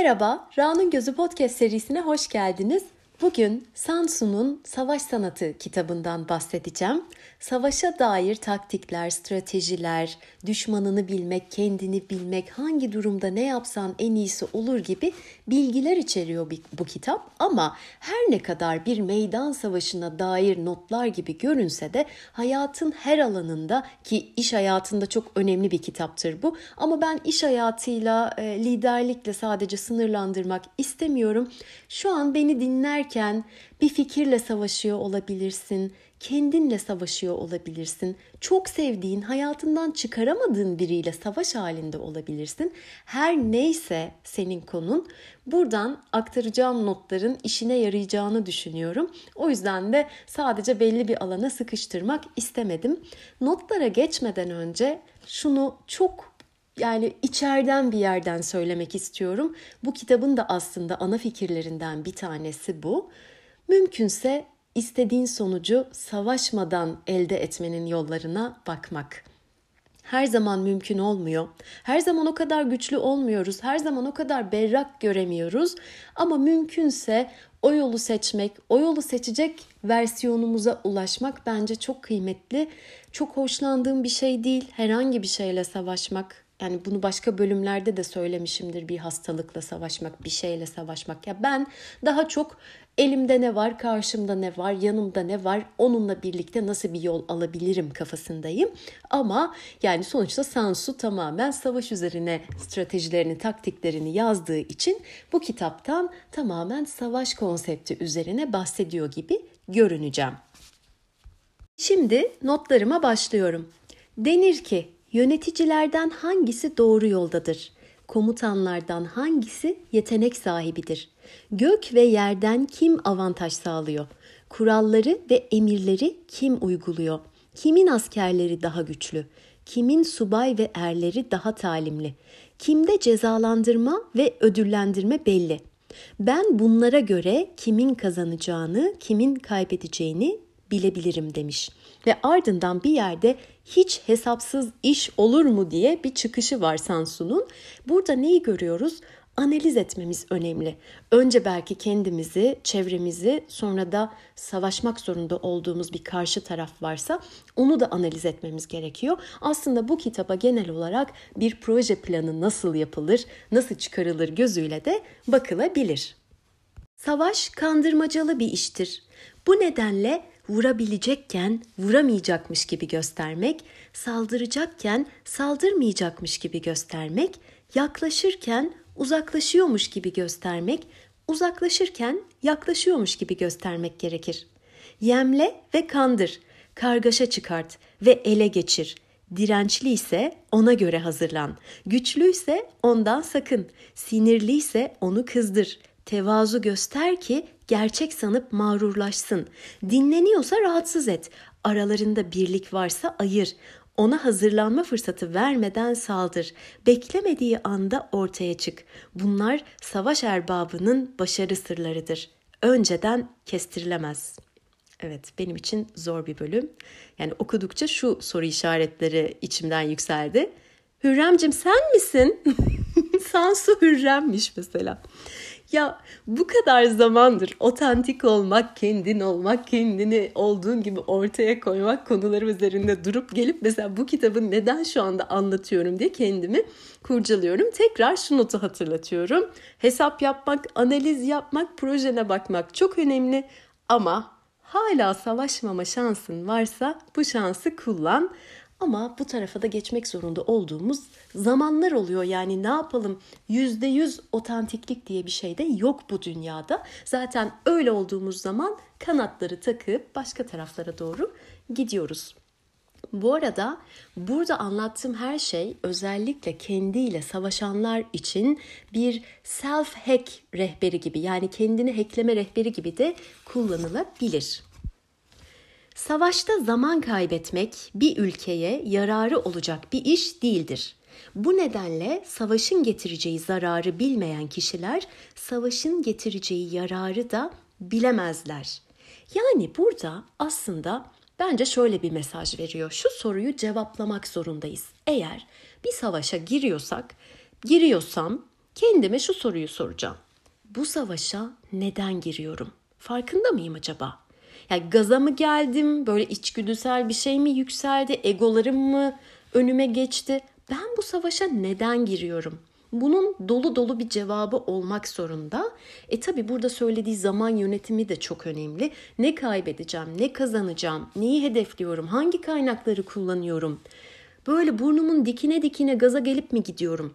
Merhaba, Ra'nın Gözü Podcast serisine hoş geldiniz. Bugün Sansu'nun Savaş Sanatı kitabından bahsedeceğim. Savaşa dair taktikler, stratejiler, düşmanını bilmek, kendini bilmek, hangi durumda ne yapsan en iyisi olur gibi bilgiler içeriyor bu kitap. Ama her ne kadar bir meydan savaşına dair notlar gibi görünse de hayatın her alanında ki iş hayatında çok önemli bir kitaptır bu. Ama ben iş hayatıyla, e, liderlikle sadece sınırlandırmak istemiyorum. Şu an beni dinlerken bir fikirle savaşıyor olabilirsin, kendinle savaşıyor olabilirsin. Çok sevdiğin, hayatından çıkaramadığın biriyle savaş halinde olabilirsin. Her neyse senin konun buradan aktaracağım notların işine yarayacağını düşünüyorum. O yüzden de sadece belli bir alana sıkıştırmak istemedim. Notlara geçmeden önce şunu çok yani içeriden bir yerden söylemek istiyorum. Bu kitabın da aslında ana fikirlerinden bir tanesi bu. Mümkünse istediğin sonucu savaşmadan elde etmenin yollarına bakmak. Her zaman mümkün olmuyor. Her zaman o kadar güçlü olmuyoruz. Her zaman o kadar berrak göremiyoruz. Ama mümkünse o yolu seçmek, o yolu seçecek versiyonumuza ulaşmak bence çok kıymetli. Çok hoşlandığım bir şey değil herhangi bir şeyle savaşmak. Yani bunu başka bölümlerde de söylemişimdir bir hastalıkla savaşmak, bir şeyle savaşmak. Ya ben daha çok Elimde ne var, karşımda ne var, yanımda ne var, onunla birlikte nasıl bir yol alabilirim kafasındayım. Ama yani sonuçta Sansu tamamen savaş üzerine stratejilerini, taktiklerini yazdığı için bu kitaptan tamamen savaş konsepti üzerine bahsediyor gibi görüneceğim. Şimdi notlarıma başlıyorum. Denir ki yöneticilerden hangisi doğru yoldadır? Komutanlardan hangisi yetenek sahibidir? Gök ve yerden kim avantaj sağlıyor? Kuralları ve emirleri kim uyguluyor? Kimin askerleri daha güçlü? Kimin subay ve erleri daha talimli? Kimde cezalandırma ve ödüllendirme belli? Ben bunlara göre kimin kazanacağını, kimin kaybedeceğini bilebilirim demiş. Ve ardından bir yerde hiç hesapsız iş olur mu diye bir çıkışı var Sansu'nun. Burada neyi görüyoruz? analiz etmemiz önemli. Önce belki kendimizi, çevremizi, sonra da savaşmak zorunda olduğumuz bir karşı taraf varsa onu da analiz etmemiz gerekiyor. Aslında bu kitaba genel olarak bir proje planı nasıl yapılır, nasıl çıkarılır gözüyle de bakılabilir. Savaş kandırmacalı bir iştir. Bu nedenle vurabilecekken vuramayacakmış gibi göstermek, saldıracakken saldırmayacakmış gibi göstermek, yaklaşırken uzaklaşıyormuş gibi göstermek, uzaklaşırken yaklaşıyormuş gibi göstermek gerekir. Yemle ve kandır, kargaşa çıkart ve ele geçir. Dirençli ise ona göre hazırlan. Güçlü ise ondan sakın. Sinirli ise onu kızdır. Tevazu göster ki gerçek sanıp mağrurlaşsın. Dinleniyorsa rahatsız et. Aralarında birlik varsa ayır ona hazırlanma fırsatı vermeden saldır. Beklemediği anda ortaya çık. Bunlar savaş erbabının başarı sırlarıdır. Önceden kestirilemez. Evet benim için zor bir bölüm. Yani okudukça şu soru işaretleri içimden yükseldi. Hürremcim sen misin? Sansu Hürremmiş mesela. Ya bu kadar zamandır otantik olmak, kendin olmak, kendini olduğun gibi ortaya koymak konuları üzerinde durup gelip mesela bu kitabı neden şu anda anlatıyorum diye kendimi kurcalıyorum. Tekrar şu notu hatırlatıyorum. Hesap yapmak, analiz yapmak, projene bakmak çok önemli ama hala savaşmama şansın varsa bu şansı kullan. Ama bu tarafa da geçmek zorunda olduğumuz zamanlar oluyor. Yani ne yapalım? Yüzde yüz otantiklik diye bir şey de yok bu dünyada. Zaten öyle olduğumuz zaman kanatları takıp başka taraflara doğru gidiyoruz. Bu arada burada anlattığım her şey özellikle kendiyle savaşanlar için bir self-hack rehberi gibi yani kendini hackleme rehberi gibi de kullanılabilir. Savaşta zaman kaybetmek bir ülkeye yararı olacak bir iş değildir. Bu nedenle savaşın getireceği zararı bilmeyen kişiler savaşın getireceği yararı da bilemezler. Yani burada aslında bence şöyle bir mesaj veriyor. Şu soruyu cevaplamak zorundayız. Eğer bir savaşa giriyorsak, giriyorsam kendime şu soruyu soracağım. Bu savaşa neden giriyorum? Farkında mıyım acaba? Yani gaza mı geldim? Böyle içgüdüsel bir şey mi yükseldi? Egolarım mı önüme geçti? Ben bu savaşa neden giriyorum? Bunun dolu dolu bir cevabı olmak zorunda. E tabi burada söylediği zaman yönetimi de çok önemli. Ne kaybedeceğim, ne kazanacağım, neyi hedefliyorum, hangi kaynakları kullanıyorum? Böyle burnumun dikine dikine gaza gelip mi gidiyorum?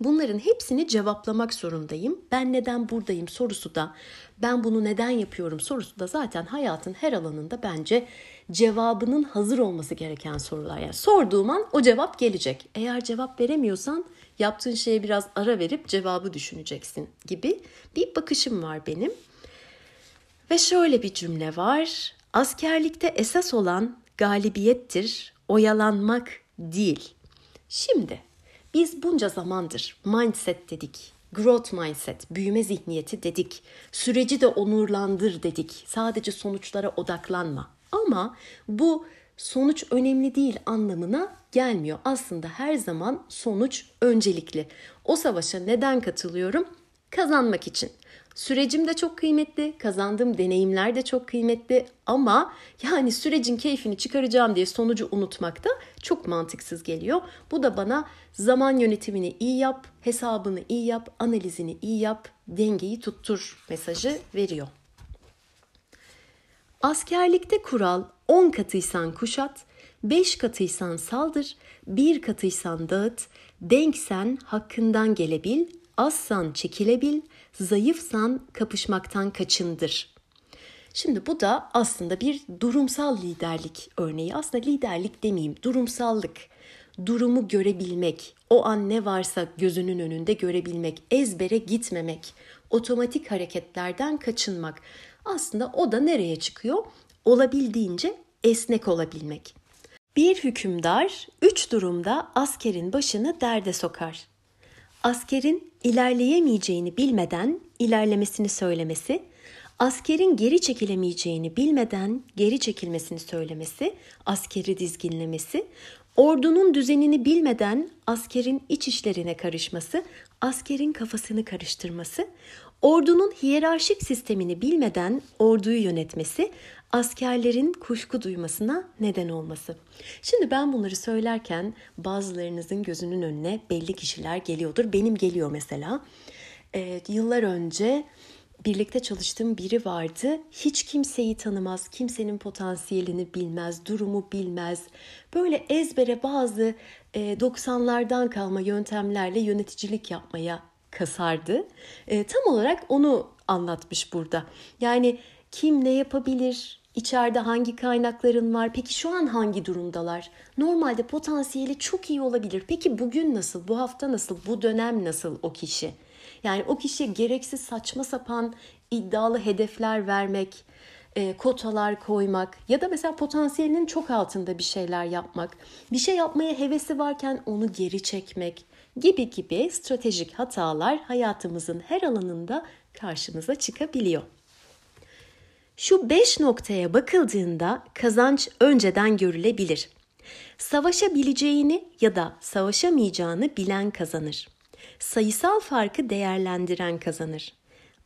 Bunların hepsini cevaplamak zorundayım. Ben neden buradayım sorusu da, ben bunu neden yapıyorum sorusu da zaten hayatın her alanında bence cevabının hazır olması gereken sorular. Yani sorduğum an o cevap gelecek. Eğer cevap veremiyorsan yaptığın şeye biraz ara verip cevabı düşüneceksin gibi bir bakışım var benim. Ve şöyle bir cümle var. Askerlikte esas olan galibiyettir, oyalanmak değil. Şimdi biz bunca zamandır mindset dedik, growth mindset, büyüme zihniyeti dedik, süreci de onurlandır dedik, sadece sonuçlara odaklanma. Ama bu sonuç önemli değil anlamına gelmiyor. Aslında her zaman sonuç öncelikli. O savaşa neden katılıyorum? Kazanmak için. Sürecim de çok kıymetli, kazandığım deneyimler de çok kıymetli ama yani sürecin keyfini çıkaracağım diye sonucu unutmak da çok mantıksız geliyor. Bu da bana zaman yönetimini iyi yap, hesabını iyi yap, analizini iyi yap, dengeyi tuttur mesajı veriyor. Askerlikte kural 10 katıysan kuşat, 5 katıysan saldır, 1 katıysan dağıt, denksen hakkından gelebil, azsan çekilebil, zayıfsan kapışmaktan kaçındır. Şimdi bu da aslında bir durumsal liderlik örneği. Aslında liderlik demeyeyim, durumsallık. Durumu görebilmek, o an ne varsa gözünün önünde görebilmek, ezbere gitmemek, otomatik hareketlerden kaçınmak. Aslında o da nereye çıkıyor? Olabildiğince esnek olabilmek. Bir hükümdar üç durumda askerin başını derde sokar. Askerin ilerleyemeyeceğini bilmeden ilerlemesini söylemesi, askerin geri çekilemeyeceğini bilmeden geri çekilmesini söylemesi, askeri dizginlemesi, ordunun düzenini bilmeden askerin iç işlerine karışması, askerin kafasını karıştırması, ordunun hiyerarşik sistemini bilmeden orduyu yönetmesi, askerlerin kuşku duymasına neden olması. Şimdi ben bunları söylerken bazılarınızın gözünün önüne belli kişiler geliyordur. Benim geliyor mesela. Ee, yıllar önce birlikte çalıştığım biri vardı. Hiç kimseyi tanımaz, kimsenin potansiyelini bilmez, durumu bilmez. Böyle ezbere bazı e, 90'lardan kalma yöntemlerle yöneticilik yapmaya kasardı. E, tam olarak onu anlatmış burada. Yani kim ne yapabilir, İçeride hangi kaynakların var? Peki şu an hangi durumdalar? Normalde potansiyeli çok iyi olabilir. Peki bugün nasıl? Bu hafta nasıl? Bu dönem nasıl o kişi? Yani o kişiye gereksiz saçma sapan iddialı hedefler vermek, e, kotalar koymak ya da mesela potansiyelinin çok altında bir şeyler yapmak, bir şey yapmaya hevesi varken onu geri çekmek gibi gibi stratejik hatalar hayatımızın her alanında karşımıza çıkabiliyor. Şu beş noktaya bakıldığında kazanç önceden görülebilir. Savaşabileceğini ya da savaşamayacağını bilen kazanır. Sayısal farkı değerlendiren kazanır.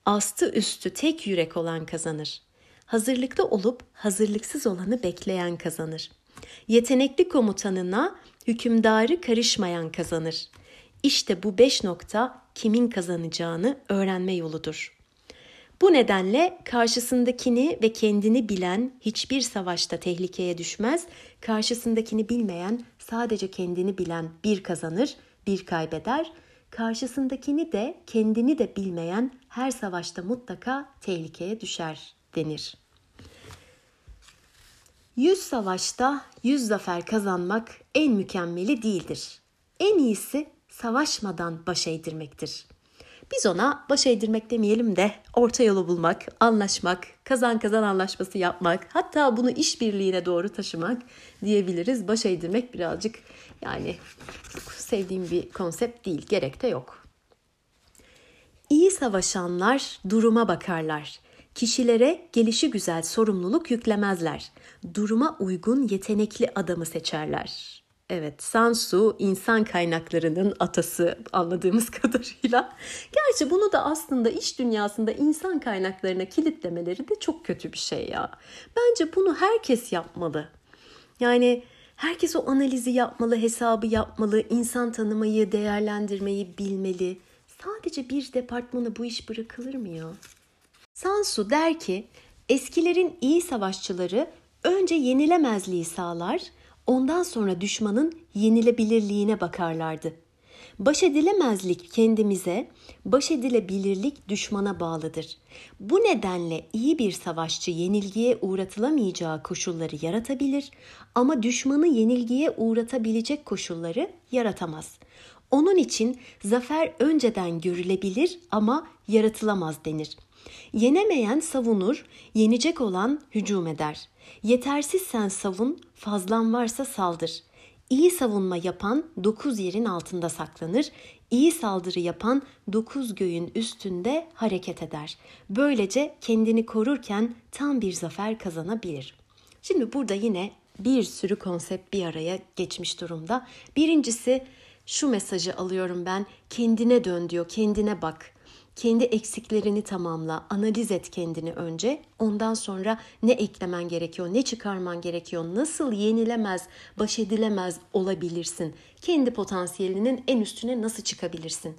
Astı üstü tek yürek olan kazanır. Hazırlıklı olup hazırlıksız olanı bekleyen kazanır. Yetenekli komutanına hükümdarı karışmayan kazanır. İşte bu beş nokta kimin kazanacağını öğrenme yoludur.'' Bu nedenle karşısındakini ve kendini bilen hiçbir savaşta tehlikeye düşmez. Karşısındakini bilmeyen, sadece kendini bilen bir kazanır, bir kaybeder. Karşısındakini de kendini de bilmeyen her savaşta mutlaka tehlikeye düşer denir. Yüz savaşta yüz zafer kazanmak en mükemmeli değildir. En iyisi savaşmadan baş eğdirmektir.'' Biz ona baş eğdirmek demeyelim de orta yolu bulmak, anlaşmak, kazan kazan anlaşması yapmak, hatta bunu işbirliğine doğru taşımak diyebiliriz. Baş eğdirmek birazcık yani sevdiğim bir konsept değil, gerek de yok. İyi savaşanlar duruma bakarlar. Kişilere gelişi güzel sorumluluk yüklemezler. Duruma uygun yetenekli adamı seçerler. Evet, Sansu insan kaynaklarının atası anladığımız kadarıyla. Gerçi bunu da aslında iş dünyasında insan kaynaklarına kilitlemeleri de çok kötü bir şey ya. Bence bunu herkes yapmalı. Yani herkes o analizi yapmalı, hesabı yapmalı, insan tanımayı, değerlendirmeyi bilmeli. Sadece bir departmana bu iş bırakılır mı ya? Sansu der ki, eskilerin iyi savaşçıları önce yenilemezliği sağlar, ondan sonra düşmanın yenilebilirliğine bakarlardı. Baş edilemezlik kendimize, baş edilebilirlik düşmana bağlıdır. Bu nedenle iyi bir savaşçı yenilgiye uğratılamayacağı koşulları yaratabilir ama düşmanı yenilgiye uğratabilecek koşulları yaratamaz. Onun için zafer önceden görülebilir ama yaratılamaz denir. Yenemeyen savunur, yenecek olan hücum eder. Yetersizsen savun, fazlan varsa saldır. İyi savunma yapan dokuz yerin altında saklanır. İyi saldırı yapan dokuz göğün üstünde hareket eder. Böylece kendini korurken tam bir zafer kazanabilir. Şimdi burada yine bir sürü konsept bir araya geçmiş durumda. Birincisi şu mesajı alıyorum ben. Kendine dön diyor, kendine bak. Kendi eksiklerini tamamla, analiz et kendini önce. Ondan sonra ne eklemen gerekiyor, ne çıkarman gerekiyor, nasıl yenilemez, baş edilemez olabilirsin. Kendi potansiyelinin en üstüne nasıl çıkabilirsin.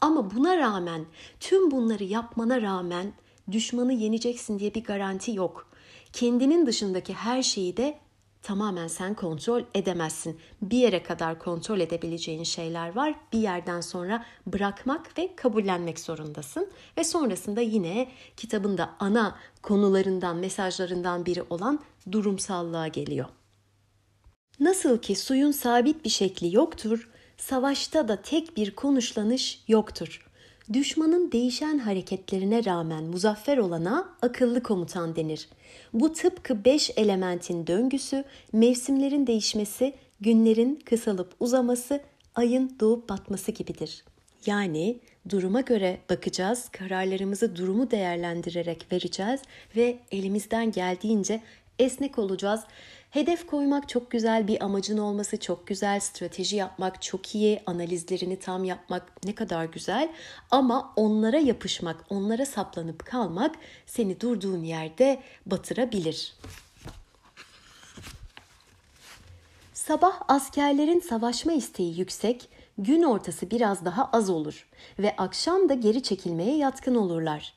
Ama buna rağmen, tüm bunları yapmana rağmen düşmanı yeneceksin diye bir garanti yok. Kendinin dışındaki her şeyi de tamamen sen kontrol edemezsin. Bir yere kadar kontrol edebileceğin şeyler var. Bir yerden sonra bırakmak ve kabullenmek zorundasın. Ve sonrasında yine kitabın da ana konularından, mesajlarından biri olan durumsallığa geliyor. Nasıl ki suyun sabit bir şekli yoktur, savaşta da tek bir konuşlanış yoktur. Düşmanın değişen hareketlerine rağmen muzaffer olana akıllı komutan denir. Bu tıpkı beş elementin döngüsü, mevsimlerin değişmesi, günlerin kısalıp uzaması, ayın doğup batması gibidir. Yani duruma göre bakacağız, kararlarımızı durumu değerlendirerek vereceğiz ve elimizden geldiğince esnek olacağız. Hedef koymak çok güzel, bir amacın olması çok güzel, strateji yapmak çok iyi, analizlerini tam yapmak ne kadar güzel. Ama onlara yapışmak, onlara saplanıp kalmak seni durduğun yerde batırabilir. Sabah askerlerin savaşma isteği yüksek, gün ortası biraz daha az olur ve akşam da geri çekilmeye yatkın olurlar.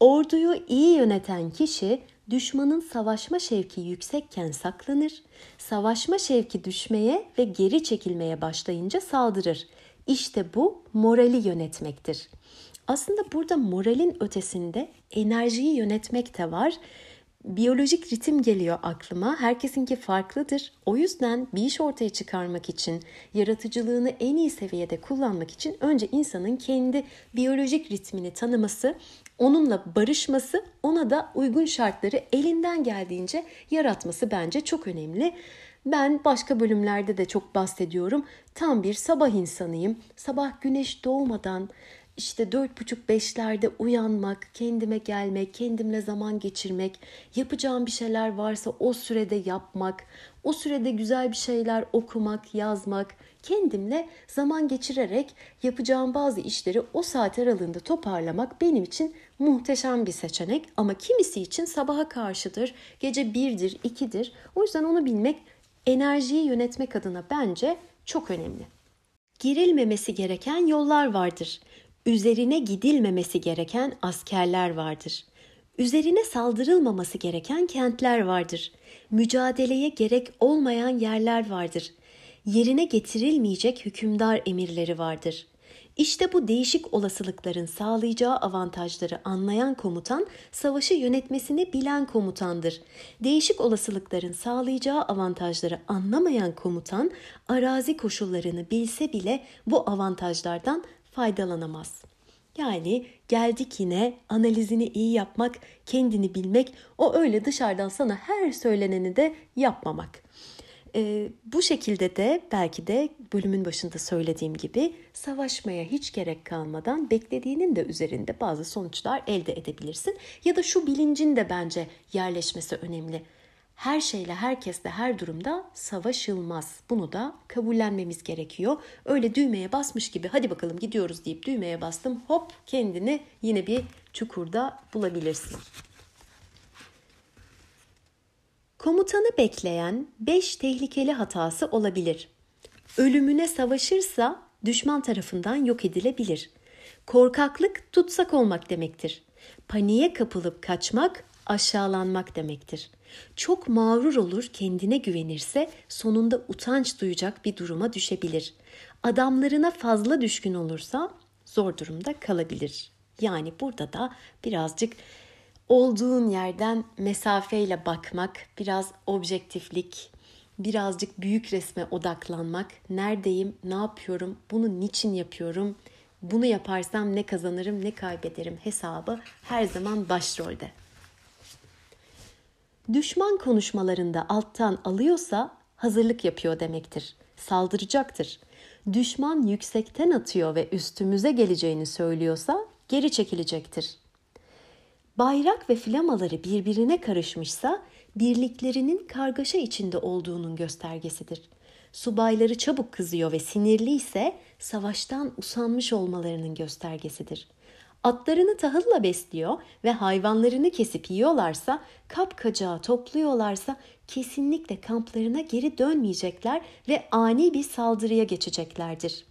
Orduyu iyi yöneten kişi düşmanın savaşma şevki yüksekken saklanır, savaşma şevki düşmeye ve geri çekilmeye başlayınca saldırır. İşte bu morali yönetmektir. Aslında burada moralin ötesinde enerjiyi yönetmek de var biyolojik ritim geliyor aklıma. Herkesinki farklıdır. O yüzden bir iş ortaya çıkarmak için, yaratıcılığını en iyi seviyede kullanmak için önce insanın kendi biyolojik ritmini tanıması, onunla barışması, ona da uygun şartları elinden geldiğince yaratması bence çok önemli. Ben başka bölümlerde de çok bahsediyorum. Tam bir sabah insanıyım. Sabah güneş doğmadan işte dört buçuk beşlerde uyanmak, kendime gelmek, kendimle zaman geçirmek, yapacağım bir şeyler varsa o sürede yapmak, o sürede güzel bir şeyler okumak, yazmak, kendimle zaman geçirerek yapacağım bazı işleri o saat aralığında toparlamak benim için muhteşem bir seçenek. Ama kimisi için sabaha karşıdır, gece birdir, ikidir. O yüzden onu bilmek enerjiyi yönetmek adına bence çok önemli. Girilmemesi gereken yollar vardır üzerine gidilmemesi gereken askerler vardır. Üzerine saldırılmaması gereken kentler vardır. Mücadeleye gerek olmayan yerler vardır. Yerine getirilmeyecek hükümdar emirleri vardır. İşte bu değişik olasılıkların sağlayacağı avantajları anlayan komutan, savaşı yönetmesini bilen komutandır. Değişik olasılıkların sağlayacağı avantajları anlamayan komutan, arazi koşullarını bilse bile bu avantajlardan faydalanamaz. Yani geldik yine analizini iyi yapmak, kendini bilmek, o öyle dışarıdan sana her söyleneni de yapmamak. Ee, bu şekilde de belki de bölümün başında söylediğim gibi savaşmaya hiç gerek kalmadan beklediğinin de üzerinde bazı sonuçlar elde edebilirsin. Ya da şu bilincin de bence yerleşmesi önemli her şeyle, herkesle, her durumda savaşılmaz. Bunu da kabullenmemiz gerekiyor. Öyle düğmeye basmış gibi hadi bakalım gidiyoruz deyip düğmeye bastım. Hop kendini yine bir çukurda bulabilirsin. Komutanı bekleyen 5 tehlikeli hatası olabilir. Ölümüne savaşırsa düşman tarafından yok edilebilir. Korkaklık tutsak olmak demektir. Paniğe kapılıp kaçmak aşağılanmak demektir. Çok mağrur olur, kendine güvenirse sonunda utanç duyacak bir duruma düşebilir. Adamlarına fazla düşkün olursa zor durumda kalabilir. Yani burada da birazcık olduğun yerden mesafeyle bakmak, biraz objektiflik, birazcık büyük resme odaklanmak. Neredeyim, ne yapıyorum, bunu niçin yapıyorum, bunu yaparsam ne kazanırım, ne kaybederim hesabı her zaman başrolde. Düşman konuşmalarında alttan alıyorsa hazırlık yapıyor demektir. Saldıracaktır. Düşman yüksekten atıyor ve üstümüze geleceğini söylüyorsa geri çekilecektir. Bayrak ve flamaları birbirine karışmışsa birliklerinin kargaşa içinde olduğunun göstergesidir. Subayları çabuk kızıyor ve sinirli ise savaştan usanmış olmalarının göstergesidir.'' Atlarını tahılla besliyor ve hayvanlarını kesip yiyorlarsa, kapkacağı topluyorlarsa kesinlikle kamplarına geri dönmeyecekler ve ani bir saldırıya geçeceklerdir.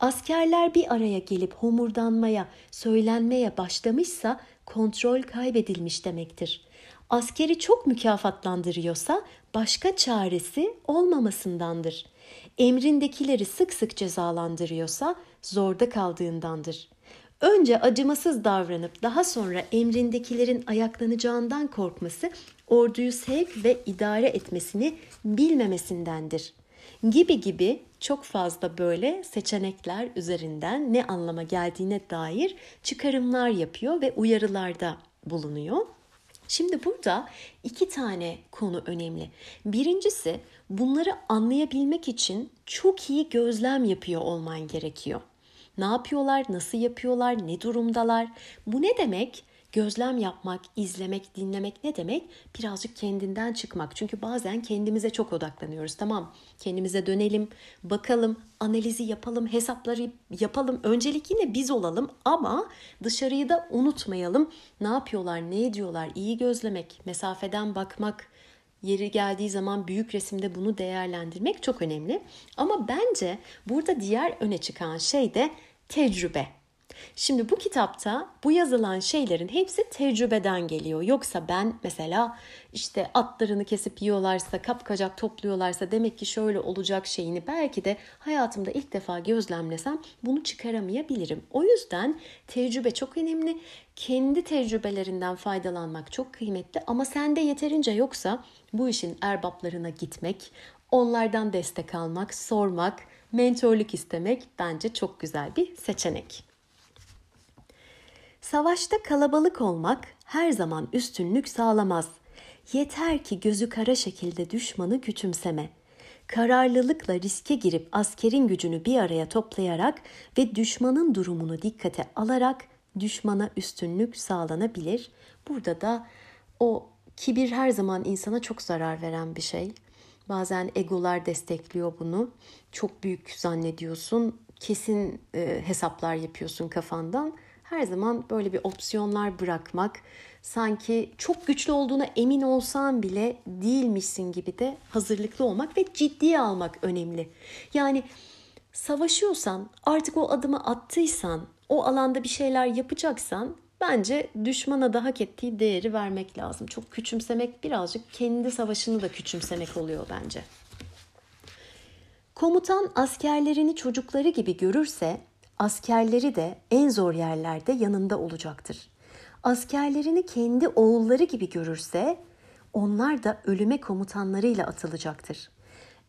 Askerler bir araya gelip homurdanmaya, söylenmeye başlamışsa kontrol kaybedilmiş demektir. Askeri çok mükafatlandırıyorsa başka çaresi olmamasındandır. Emrindekileri sık sık cezalandırıyorsa zorda kaldığındandır. Önce acımasız davranıp daha sonra emrindekilerin ayaklanacağından korkması orduyu sevk ve idare etmesini bilmemesindendir. Gibi gibi çok fazla böyle seçenekler üzerinden ne anlama geldiğine dair çıkarımlar yapıyor ve uyarılarda bulunuyor. Şimdi burada iki tane konu önemli. Birincisi bunları anlayabilmek için çok iyi gözlem yapıyor olman gerekiyor. Ne yapıyorlar, nasıl yapıyorlar, ne durumdalar? Bu ne demek? Gözlem yapmak, izlemek, dinlemek ne demek? Birazcık kendinden çıkmak. Çünkü bazen kendimize çok odaklanıyoruz. Tamam, kendimize dönelim, bakalım, analizi yapalım, hesapları yapalım. Öncelik yine biz olalım ama dışarıyı da unutmayalım. Ne yapıyorlar, ne ediyorlar? İyi gözlemek, mesafeden bakmak, yeri geldiği zaman büyük resimde bunu değerlendirmek çok önemli. Ama bence burada diğer öne çıkan şey de tecrübe. Şimdi bu kitapta bu yazılan şeylerin hepsi tecrübeden geliyor. Yoksa ben mesela işte atlarını kesip yiyorlarsa, kapkacak topluyorlarsa demek ki şöyle olacak şeyini belki de hayatımda ilk defa gözlemlesem bunu çıkaramayabilirim. O yüzden tecrübe çok önemli. Kendi tecrübelerinden faydalanmak çok kıymetli ama sende yeterince yoksa bu işin erbaplarına gitmek, onlardan destek almak, sormak, mentorluk istemek bence çok güzel bir seçenek. Savaşta kalabalık olmak her zaman üstünlük sağlamaz. Yeter ki gözü kara şekilde düşmanı küçümseme. Kararlılıkla riske girip askerin gücünü bir araya toplayarak ve düşmanın durumunu dikkate alarak düşmana üstünlük sağlanabilir. Burada da o kibir her zaman insana çok zarar veren bir şey. Bazen egolar destekliyor bunu. Çok büyük zannediyorsun. Kesin e, hesaplar yapıyorsun kafandan. Her zaman böyle bir opsiyonlar bırakmak, sanki çok güçlü olduğuna emin olsan bile değilmişsin gibi de hazırlıklı olmak ve ciddiye almak önemli. Yani savaşıyorsan, artık o adımı attıysan, o alanda bir şeyler yapacaksan Bence düşmana da hak ettiği değeri vermek lazım. Çok küçümsemek birazcık kendi savaşını da küçümsemek oluyor bence. Komutan askerlerini çocukları gibi görürse askerleri de en zor yerlerde yanında olacaktır. Askerlerini kendi oğulları gibi görürse onlar da ölüme komutanlarıyla atılacaktır.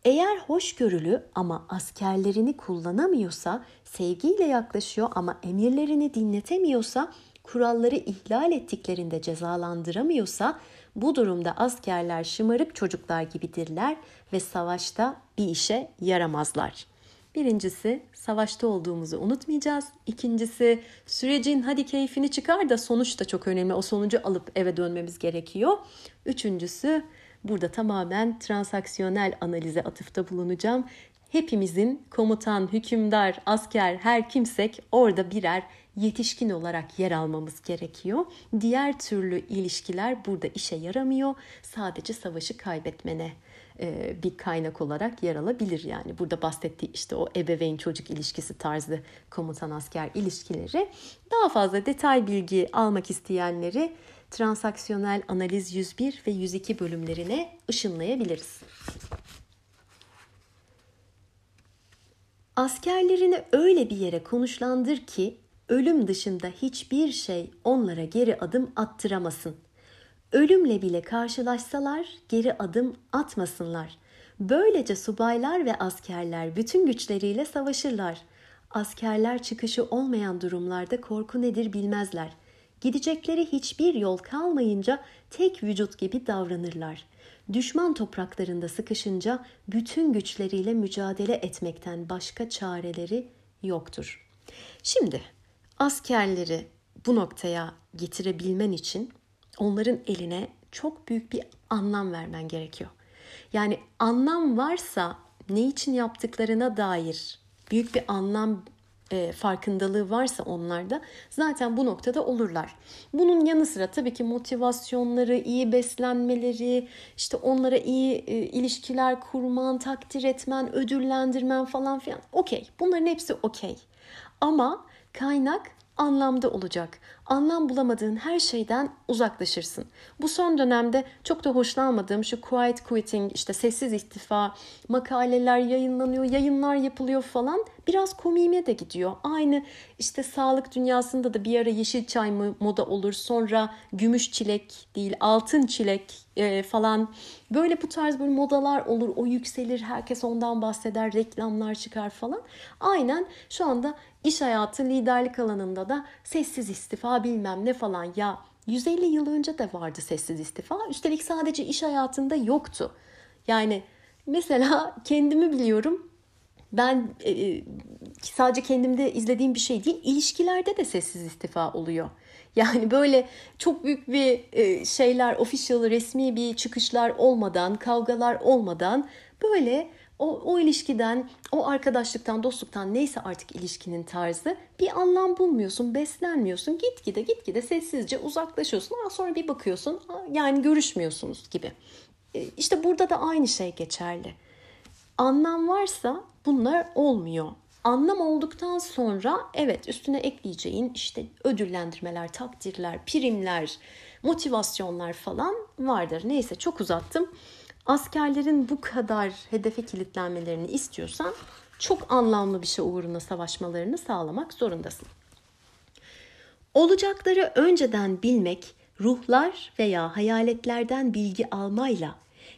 Eğer hoşgörülü ama askerlerini kullanamıyorsa, sevgiyle yaklaşıyor ama emirlerini dinletemiyorsa kuralları ihlal ettiklerinde cezalandıramıyorsa bu durumda askerler şımarık çocuklar gibidirler ve savaşta bir işe yaramazlar. Birincisi savaşta olduğumuzu unutmayacağız. İkincisi sürecin hadi keyfini çıkar da sonuç da çok önemli. O sonucu alıp eve dönmemiz gerekiyor. Üçüncüsü Burada tamamen transaksiyonel analize atıfta bulunacağım. Hepimizin komutan, hükümdar, asker her kimsek orada birer yetişkin olarak yer almamız gerekiyor. Diğer türlü ilişkiler burada işe yaramıyor. Sadece savaşı kaybetmene e, bir kaynak olarak yer alabilir yani. Burada bahsettiği işte o ebeveyn çocuk ilişkisi tarzı komutan asker ilişkileri. Daha fazla detay bilgi almak isteyenleri transaksiyonel analiz 101 ve 102 bölümlerine ışınlayabiliriz. Askerlerini öyle bir yere konuşlandır ki ölüm dışında hiçbir şey onlara geri adım attıramasın. Ölümle bile karşılaşsalar geri adım atmasınlar. Böylece subaylar ve askerler bütün güçleriyle savaşırlar. Askerler çıkışı olmayan durumlarda korku nedir bilmezler. Gidecekleri hiçbir yol kalmayınca tek vücut gibi davranırlar. Düşman topraklarında sıkışınca bütün güçleriyle mücadele etmekten başka çareleri yoktur. Şimdi askerleri bu noktaya getirebilmen için onların eline çok büyük bir anlam vermen gerekiyor. Yani anlam varsa ne için yaptıklarına dair büyük bir anlam e, farkındalığı varsa onlarda zaten bu noktada olurlar. Bunun yanı sıra tabii ki motivasyonları, iyi beslenmeleri, işte onlara iyi e, ilişkiler kurman, takdir etmen, ödüllendirmen falan filan okey. Bunların hepsi okey. Ama kaynak anlamda olacak. Anlam bulamadığın her şeyden uzaklaşırsın. Bu son dönemde çok da hoşlanmadığım şu quiet quitting, işte sessiz istifa, makaleler yayınlanıyor, yayınlar yapılıyor falan biraz komiğime de gidiyor. Aynı işte sağlık dünyasında da bir ara yeşil çay mı moda olur, sonra gümüş çilek değil altın çilek e, falan böyle bu tarz böyle modalar olur. O yükselir, herkes ondan bahseder, reklamlar çıkar falan. Aynen şu anda iş hayatı liderlik alanında da sessiz istifa bilmem ne falan ya 150 yıl önce de vardı sessiz istifa. Üstelik sadece iş hayatında yoktu. Yani mesela kendimi biliyorum. Ben e, e sadece kendimde izlediğim bir şey değil, ilişkilerde de sessiz istifa oluyor. Yani böyle çok büyük bir e, şeyler, official, resmi bir çıkışlar olmadan, kavgalar olmadan böyle o, o ilişkiden, o arkadaşlıktan, dostluktan neyse artık ilişkinin tarzı bir anlam bulmuyorsun, beslenmiyorsun. Gitgide gitgide sessizce uzaklaşıyorsun. Ama sonra bir bakıyorsun yani görüşmüyorsunuz gibi. E, işte burada da aynı şey geçerli. Anlam varsa bunlar olmuyor. Anlam olduktan sonra evet üstüne ekleyeceğin işte ödüllendirmeler, takdirler, primler, motivasyonlar falan vardır. Neyse çok uzattım askerlerin bu kadar hedefe kilitlenmelerini istiyorsan çok anlamlı bir şey uğruna savaşmalarını sağlamak zorundasın. Olacakları önceden bilmek, ruhlar veya hayaletlerden bilgi almayla,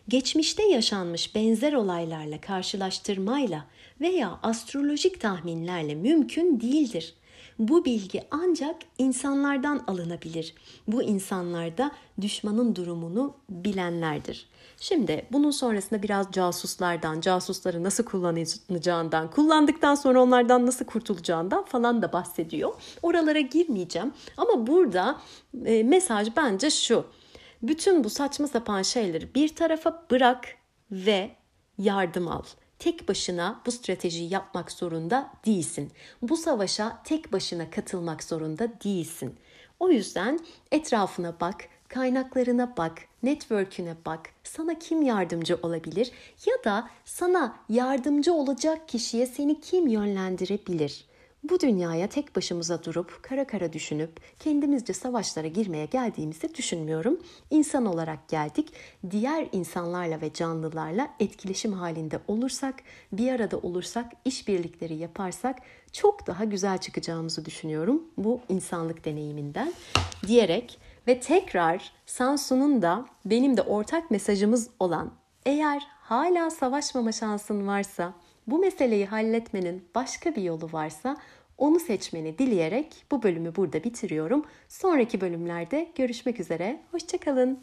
geçmişte yaşanmış benzer olaylarla karşılaştırmayla veya astrolojik tahminlerle mümkün değildir. Bu bilgi ancak insanlardan alınabilir. Bu insanlar da düşmanın durumunu bilenlerdir. Şimdi bunun sonrasında biraz casuslardan, casusları nasıl kullanacağından, kullandıktan sonra onlardan nasıl kurtulacağından falan da bahsediyor. Oralara girmeyeceğim ama burada e, mesaj bence şu. Bütün bu saçma sapan şeyleri bir tarafa bırak ve yardım al. Tek başına bu stratejiyi yapmak zorunda değilsin. Bu savaşa tek başına katılmak zorunda değilsin. O yüzden etrafına bak, kaynaklarına bak, network'üne bak. Sana kim yardımcı olabilir ya da sana yardımcı olacak kişiye seni kim yönlendirebilir? Bu dünyaya tek başımıza durup kara kara düşünüp kendimizce savaşlara girmeye geldiğimizi düşünmüyorum. İnsan olarak geldik. Diğer insanlarla ve canlılarla etkileşim halinde olursak, bir arada olursak, işbirlikleri yaparsak çok daha güzel çıkacağımızı düşünüyorum bu insanlık deneyiminden diyerek ve tekrar Sansu'nun da benim de ortak mesajımız olan eğer hala savaşmama şansın varsa, bu meseleyi halletmenin başka bir yolu varsa onu seçmeni dileyerek bu bölümü burada bitiriyorum. Sonraki bölümlerde görüşmek üzere. Hoşçakalın.